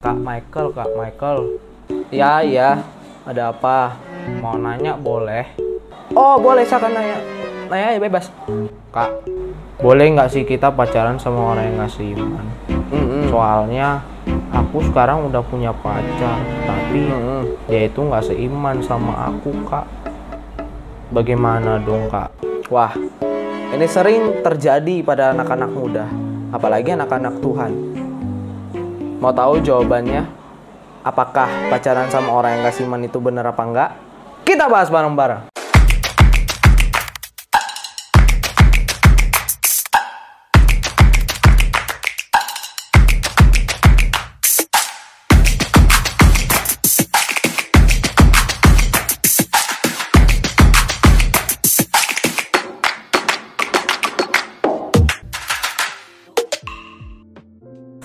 Kak Michael, Kak Michael. Ya, iya. Ada apa? Mau nanya boleh? Oh, boleh saya akan nanya. Nanya aja bebas. Kak, boleh nggak sih kita pacaran sama orang yang ngasih iman? Soalnya aku sekarang udah punya pacar, tapi dia itu nggak seiman sama aku, Kak. Bagaimana dong, Kak? Wah, ini sering terjadi pada anak-anak muda, apalagi anak-anak Tuhan. Mau tahu jawabannya? Apakah pacaran sama orang yang kasih iman itu benar apa enggak? Kita bahas bareng-bareng.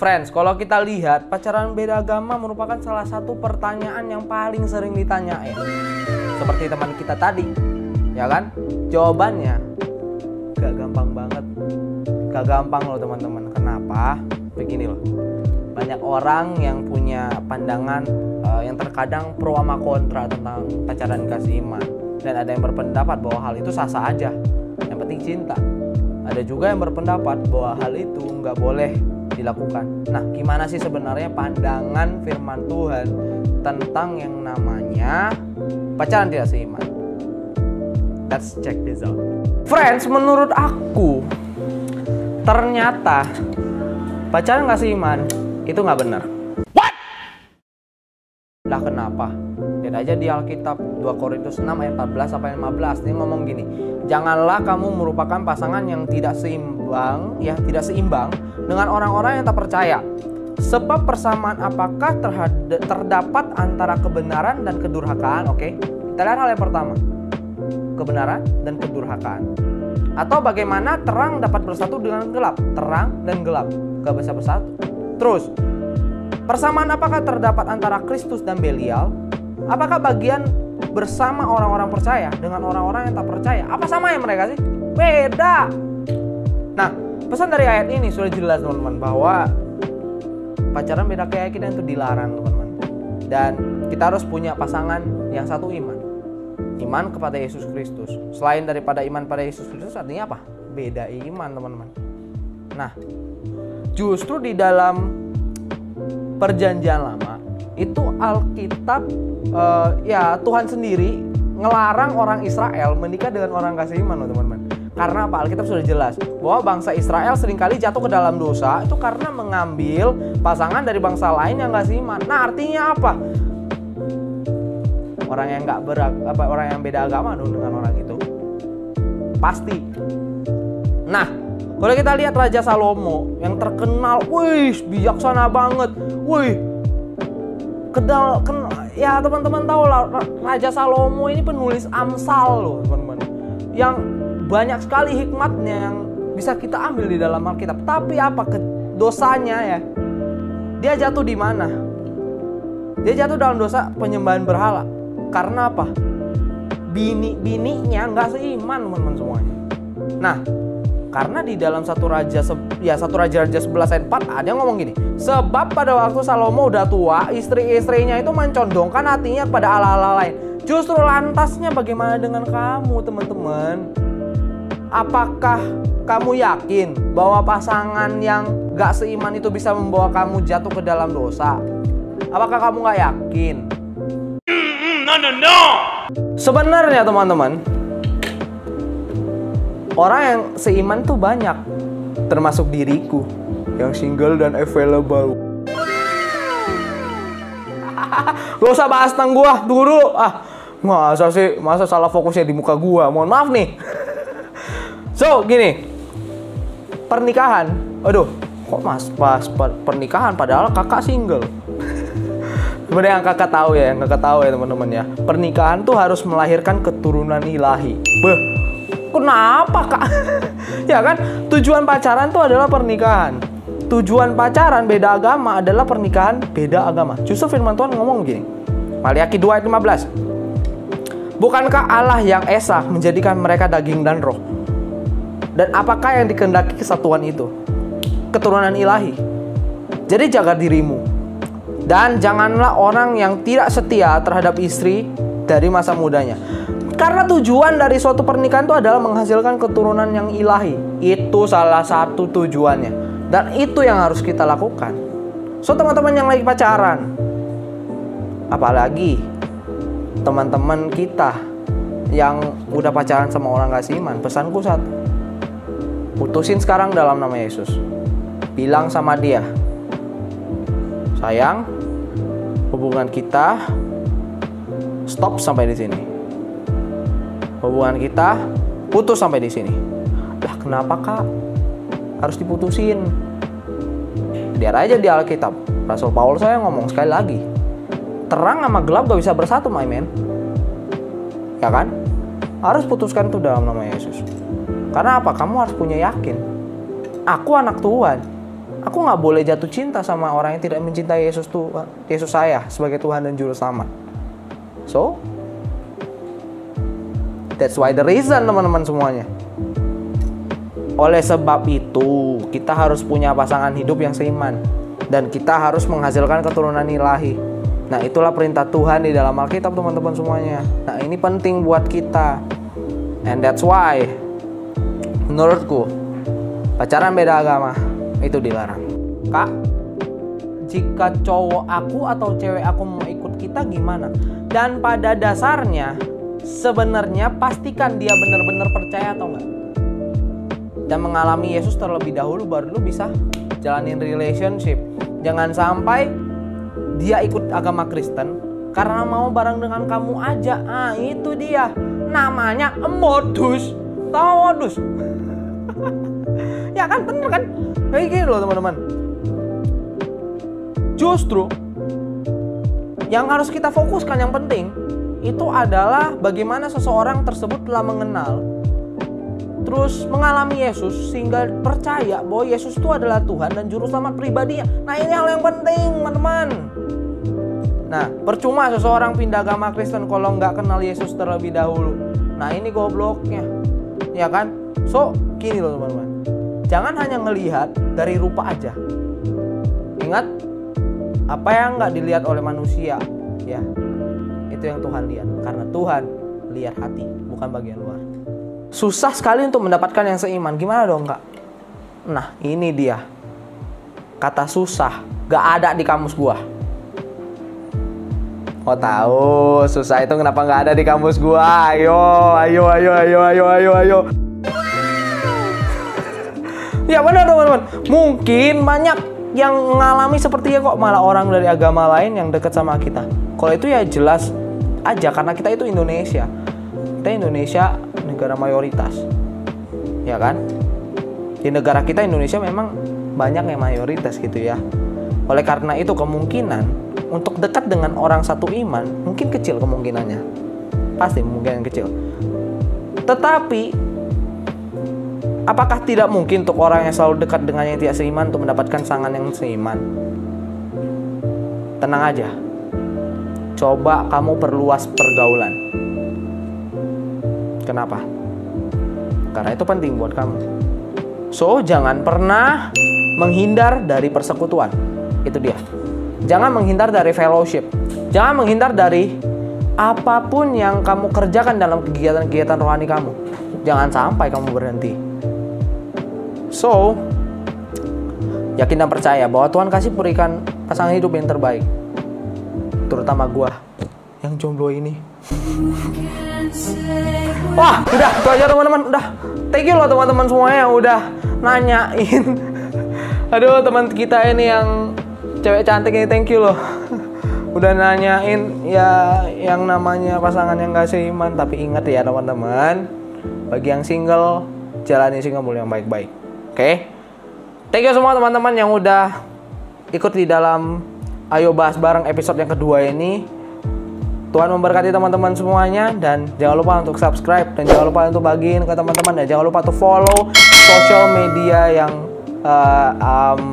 Friends, kalau kita lihat pacaran beda agama merupakan salah satu pertanyaan yang paling sering ditanyain. Seperti teman kita tadi, ya kan? Jawabannya gak gampang banget. Gak gampang loh teman-teman. Kenapa? Begini loh. Banyak orang yang punya pandangan uh, yang terkadang pro sama kontra tentang pacaran kasih iman. Dan ada yang berpendapat bahwa hal itu sah-sah aja. Yang penting cinta. Ada juga yang berpendapat bahwa hal itu nggak boleh dilakukan. Nah, gimana sih sebenarnya pandangan firman Tuhan tentang yang namanya pacaran tidak seiman? Let's check this out. Friends, menurut aku ternyata pacaran nggak seiman itu nggak benar. What? Lah kenapa? Lihat aja di Alkitab 2 Korintus 6 ayat 14 sampai 15 dia ngomong gini, "Janganlah kamu merupakan pasangan yang tidak seimbang, ya tidak seimbang dengan orang-orang yang tak percaya. Sebab persamaan apakah terdapat antara kebenaran dan kedurhakaan? Oke, kita lihat hal yang pertama. Kebenaran dan kedurhakaan. Atau bagaimana terang dapat bersatu dengan gelap? Terang dan gelap gak bisa bersatu. Terus, persamaan apakah terdapat antara Kristus dan Belial? Apakah bagian bersama orang-orang percaya dengan orang-orang yang tak percaya? Apa sama yang mereka sih? Beda. Nah, pesan dari ayat ini sudah jelas teman-teman bahwa pacaran beda keyakinan itu dilarang teman-teman dan kita harus punya pasangan yang satu iman iman kepada Yesus Kristus selain daripada iman pada Yesus Kristus artinya apa beda iman teman-teman nah justru di dalam perjanjian lama itu Alkitab uh, ya Tuhan sendiri ngelarang orang Israel menikah dengan orang kasih iman loh teman-teman karena apa? Alkitab sudah jelas bahwa bangsa Israel sering kali jatuh ke dalam dosa itu karena mengambil pasangan dari bangsa lain yang gak seiman. Nah artinya apa? Orang yang nggak berak, apa orang yang beda agama dong dengan orang itu pasti. Nah kalau kita lihat Raja Salomo yang terkenal, wih bijaksana banget, wih kedal, ken, ya teman-teman tahu lah Raja Salomo ini penulis Amsal loh teman-teman, yang banyak sekali hikmatnya yang bisa kita ambil di dalam Alkitab. Tapi apa ke dosanya ya? Dia jatuh di mana? Dia jatuh dalam dosa penyembahan berhala. Karena apa? Bini-bininya nggak seiman teman-teman semuanya. Nah, karena di dalam satu raja ya satu raja raja 11 ayat 4 ada yang ngomong gini sebab pada waktu Salomo udah tua istri-istrinya itu mencondongkan hatinya kepada Allah-Allah lain justru lantasnya bagaimana dengan kamu teman-teman Apakah kamu yakin bahwa pasangan yang gak seiman itu bisa membawa kamu jatuh ke dalam dosa? Apakah kamu gak yakin? No, no, no. Sebenarnya teman-teman, orang yang seiman tuh banyak, termasuk diriku yang single dan available. Gak usah bahas tentang gua dulu. Ah, masa sih, masa salah fokusnya di muka gua. Mohon maaf nih. So gini, pernikahan, aduh, kok mas pas pernikahan padahal kakak single. Sebenarnya yang kakak tahu ya, yang kakak tahu ya teman-teman ya, pernikahan tuh harus melahirkan keturunan ilahi. Beh, kenapa kak? ya kan, tujuan pacaran tuh adalah pernikahan. Tujuan pacaran beda agama adalah pernikahan beda agama. Justru firman Tuhan ngomong gini, Maliaki 2 ayat 15. Bukankah Allah yang esa menjadikan mereka daging dan roh? Dan apakah yang dikehendaki kesatuan itu? Keturunan ilahi. Jadi jaga dirimu. Dan janganlah orang yang tidak setia terhadap istri dari masa mudanya. Karena tujuan dari suatu pernikahan itu adalah menghasilkan keturunan yang ilahi. Itu salah satu tujuannya. Dan itu yang harus kita lakukan. So teman-teman yang lagi pacaran, apalagi teman-teman kita yang udah pacaran sama orang gak seiman, pesanku satu. Putusin sekarang dalam nama Yesus. Bilang sama dia, sayang, hubungan kita stop sampai di sini. Hubungan kita putus sampai di sini. Lah kenapa kak? Harus diputusin. Biar aja di Alkitab. Rasul Paulus saya ngomong sekali lagi. Terang sama gelap gak bisa bersatu, my man. Ya kan? Harus putuskan tuh dalam nama Yesus. Karena apa? Kamu harus punya yakin. Aku anak Tuhan. Aku nggak boleh jatuh cinta sama orang yang tidak mencintai Yesus Tuhan, Yesus saya sebagai Tuhan dan Juru Selamat. So, that's why the reason teman-teman semuanya. Oleh sebab itu, kita harus punya pasangan hidup yang seiman dan kita harus menghasilkan keturunan ilahi. Nah, itulah perintah Tuhan di dalam Alkitab, teman-teman semuanya. Nah, ini penting buat kita. And that's why menurutku pacaran beda agama itu dilarang. Kak, jika cowok aku atau cewek aku mau ikut kita gimana? Dan pada dasarnya sebenarnya pastikan dia benar-benar percaya atau enggak. Dan mengalami Yesus terlebih dahulu baru lu bisa jalanin relationship. Jangan sampai dia ikut agama Kristen karena mau bareng dengan kamu aja. Ah, itu dia. Namanya modus. Tahu modus? ya kan bener kan? Kayak gini loh teman-teman. Justru yang harus kita fokuskan yang penting itu adalah bagaimana seseorang tersebut telah mengenal terus mengalami Yesus sehingga percaya bahwa Yesus itu adalah Tuhan dan juru selamat pribadinya. Nah, ini hal yang penting, teman-teman. Nah, percuma seseorang pindah agama Kristen kalau nggak kenal Yesus terlebih dahulu. Nah, ini gobloknya. Ya kan? So, gini loh teman-teman. Jangan hanya ngelihat dari rupa aja. Ingat, apa yang nggak dilihat oleh manusia, ya, itu yang Tuhan lihat. Karena Tuhan lihat hati, bukan bagian luar. Susah sekali untuk mendapatkan yang seiman. Gimana dong, Kak? Nah, ini dia. Kata susah gak ada di kamus gua. Oh tahu, susah itu kenapa nggak ada di kamus gua? Ayo, ayo, ayo, ayo, ayo, ayo, ayo. ya benar teman-teman. Mungkin banyak yang mengalami seperti ya kok malah orang dari agama lain yang dekat sama kita. Kalau itu ya jelas aja karena kita itu Indonesia. Kita Indonesia negara mayoritas. Ya kan? Di negara kita Indonesia memang banyak yang mayoritas gitu ya. Oleh karena itu kemungkinan untuk dekat dengan orang satu iman mungkin kecil kemungkinannya. Pasti mungkin kecil. Tetapi apakah tidak mungkin untuk orang yang selalu dekat dengan yang tidak seiman untuk mendapatkan sangan yang seiman? Tenang aja. Coba kamu perluas pergaulan. Kenapa? Karena itu penting buat kamu. So, jangan pernah menghindar dari persekutuan. Itu dia. Jangan menghindar dari fellowship. Jangan menghindar dari apa pun yang kamu kerjakan dalam kegiatan-kegiatan rohani kamu. Jangan sampai kamu berhenti. So, yakin dan percaya bahwa Tuhan kasih berikan pasangan hidup yang terbaik. Terutama gua yang jomblo ini. Wah, udah itu aja teman-teman. Udah. Thank you loh teman-teman semuanya yang udah nanyain. Aduh, teman kita ini yang cewek cantik ini thank you loh. Udah nanyain ya yang namanya pasangan yang gak seiman, tapi ingat ya teman-teman, bagi yang single jalani single yang baik-baik. Oke? Okay? Thank you semua teman-teman yang udah ikut di dalam Ayo bahas bareng episode yang kedua ini. Tuhan memberkati teman-teman semuanya dan jangan lupa untuk subscribe dan jangan lupa untuk bagiin ke teman-teman dan jangan lupa untuk follow sosial media yang uh, um,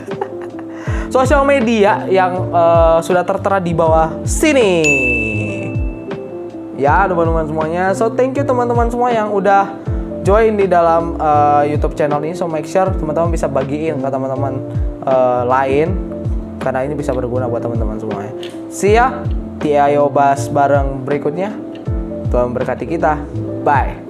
sosial media yang uh, sudah tertera di bawah sini. Ya teman-teman semuanya. So thank you teman-teman semua yang udah join di dalam uh, YouTube channel ini. So make sure teman-teman bisa bagiin ke teman-teman uh, lain karena ini bisa berguna buat teman-teman semuanya. See ya di Ayo Bahas bareng berikutnya. Tuhan berkati kita. Bye.